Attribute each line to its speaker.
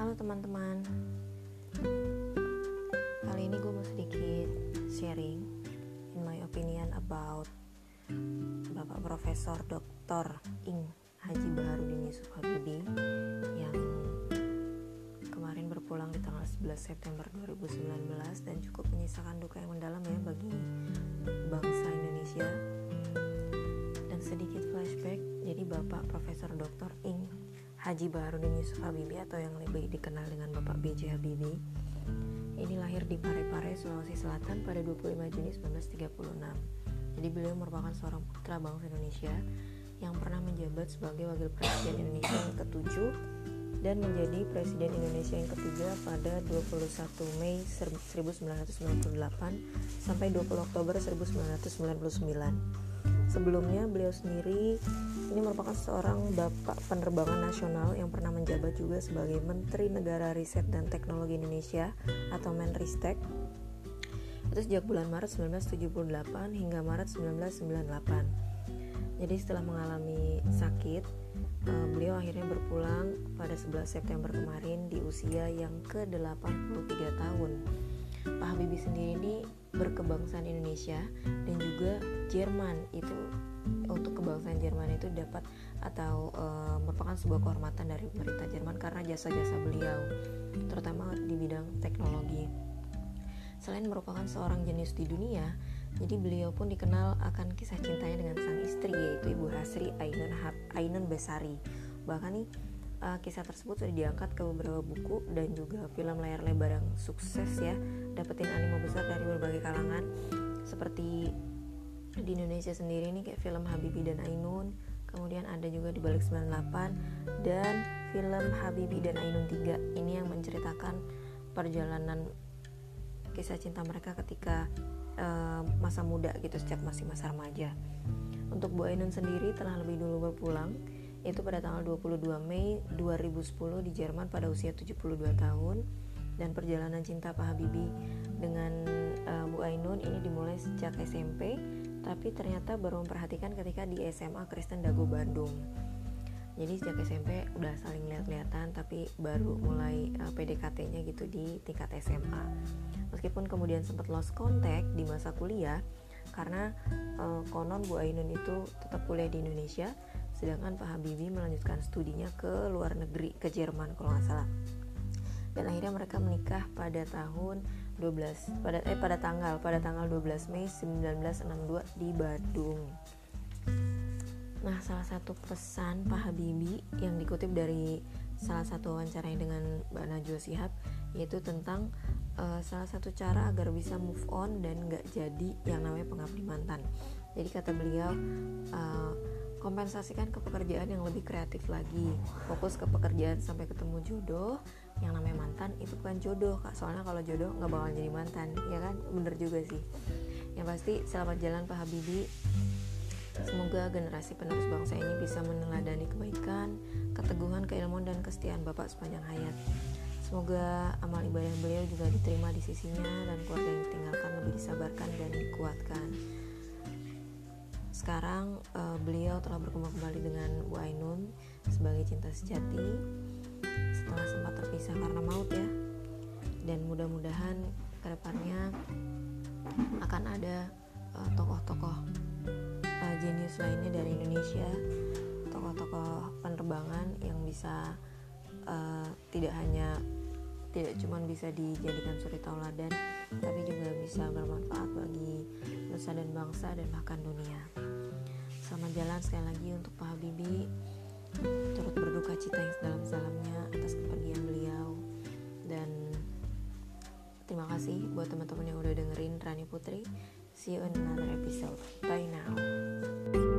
Speaker 1: Halo teman-teman Kali ini gue mau sedikit sharing In my opinion about Bapak Profesor Dr. Ing Haji Baharudin Yusuf Habibie Yang kemarin berpulang di tanggal 11 September 2019 Dan cukup menyisakan duka yang mendalam ya bagi bangsa Indonesia Dan sedikit flashback Jadi Bapak Profesor Dr. Ing Haji Baharudin Yusuf Habibie atau yang lebih dikenal dengan Bapak B.J. Habibie ini lahir di Parepare, Sulawesi Selatan pada 25 Juni 1936 jadi beliau merupakan seorang putra bangsa Indonesia yang pernah menjabat sebagai wakil presiden Indonesia yang ketujuh dan menjadi presiden Indonesia yang ketiga pada 21 Mei 1998 sampai 20 Oktober 1999. Sebelumnya beliau sendiri ini merupakan seorang bapak penerbangan nasional yang pernah menjabat juga sebagai Menteri Negara Riset dan Teknologi Indonesia atau Menristek. Itu sejak bulan Maret 1978 hingga Maret 1998 jadi setelah mengalami sakit uh, beliau akhirnya berpulang pada 11 September kemarin di usia yang ke-83 tahun. Pak Habibie sendiri ini berkebangsaan Indonesia dan juga Jerman itu untuk kebangsaan Jerman itu dapat atau e, merupakan sebuah kehormatan dari pemerintah Jerman karena jasa-jasa beliau terutama di bidang teknologi. Selain merupakan seorang jenius di dunia, jadi beliau pun dikenal akan kisah cintanya dengan sang istri yaitu Ibu Hasri Ainun, Ainun Besari. Bahkan nih uh, kisah tersebut sudah diangkat ke beberapa buku dan juga film layar lebar yang sukses ya, dapetin animo besar dari berbagai kalangan seperti di Indonesia sendiri nih kayak film Habibie dan Ainun, kemudian ada juga di balik 98 dan film Habibie dan Ainun 3 ini yang menceritakan perjalanan kisah cinta mereka ketika uh, masa muda gitu sejak masih masa remaja. Untuk Bu Ainun sendiri telah lebih dulu berpulang yaitu pada tanggal 22 Mei 2010 di Jerman pada usia 72 tahun. Dan perjalanan cinta Pak Habibie dengan uh, Bu Ainun ini dimulai sejak SMP tapi ternyata baru memperhatikan ketika di SMA Kristen Dago Bandung. Jadi sejak SMP udah saling lihat-lihatan tapi baru mulai uh, PDKT-nya gitu di tingkat SMA meskipun kemudian sempat lost contact di masa kuliah karena uh, konon Bu Ainun itu tetap kuliah di Indonesia sedangkan Pak Habibie melanjutkan studinya ke luar negeri ke Jerman kalau nggak salah dan akhirnya mereka menikah pada tahun 12 pada eh pada tanggal pada tanggal 12 Mei 1962 di Bandung. Nah, salah satu pesan Pak Habibie yang dikutip dari salah satu wawancara dengan Mbak Najwa Sihab yaitu tentang uh, salah satu cara agar bisa move on dan nggak jadi yang namanya pengabdi mantan. Jadi kata beliau uh, kompensasikan ke pekerjaan yang lebih kreatif lagi, fokus ke pekerjaan sampai ketemu jodoh. Yang namanya mantan itu bukan jodoh kak, soalnya kalau jodoh nggak bakal jadi mantan, ya kan? Bener juga sih. Yang pasti selamat jalan Pak Habibie. Semoga generasi penerus bangsa ini bisa meneladani kebaikan, keteguhan, keilmuan, dan kesetiaan Bapak sepanjang hayat. Semoga amal ibadah beliau juga diterima di sisinya dan keluarga yang ditinggalkan lebih disabarkan dan dikuatkan. Sekarang uh, beliau telah berkembang kembali dengan Bu Ainun sebagai cinta sejati setelah sempat terpisah karena maut ya. Dan mudah-mudahan ke depannya akan ada uh, tokoh-tokoh uh, jenius lainnya dari Indonesia, tokoh-tokoh penerbangan yang bisa uh, tidak hanya tidak cuma bisa dijadikan suri tauladan tapi juga bisa bermanfaat bagi nusa dan bangsa dan bahkan dunia. Selamat jalan sekali lagi untuk Pak Habibie. Turut berduka cita yang sedalam-dalamnya atas kepergian beliau. Dan terima kasih buat teman-teman yang udah dengerin Rani Putri. See you in another episode. Bye now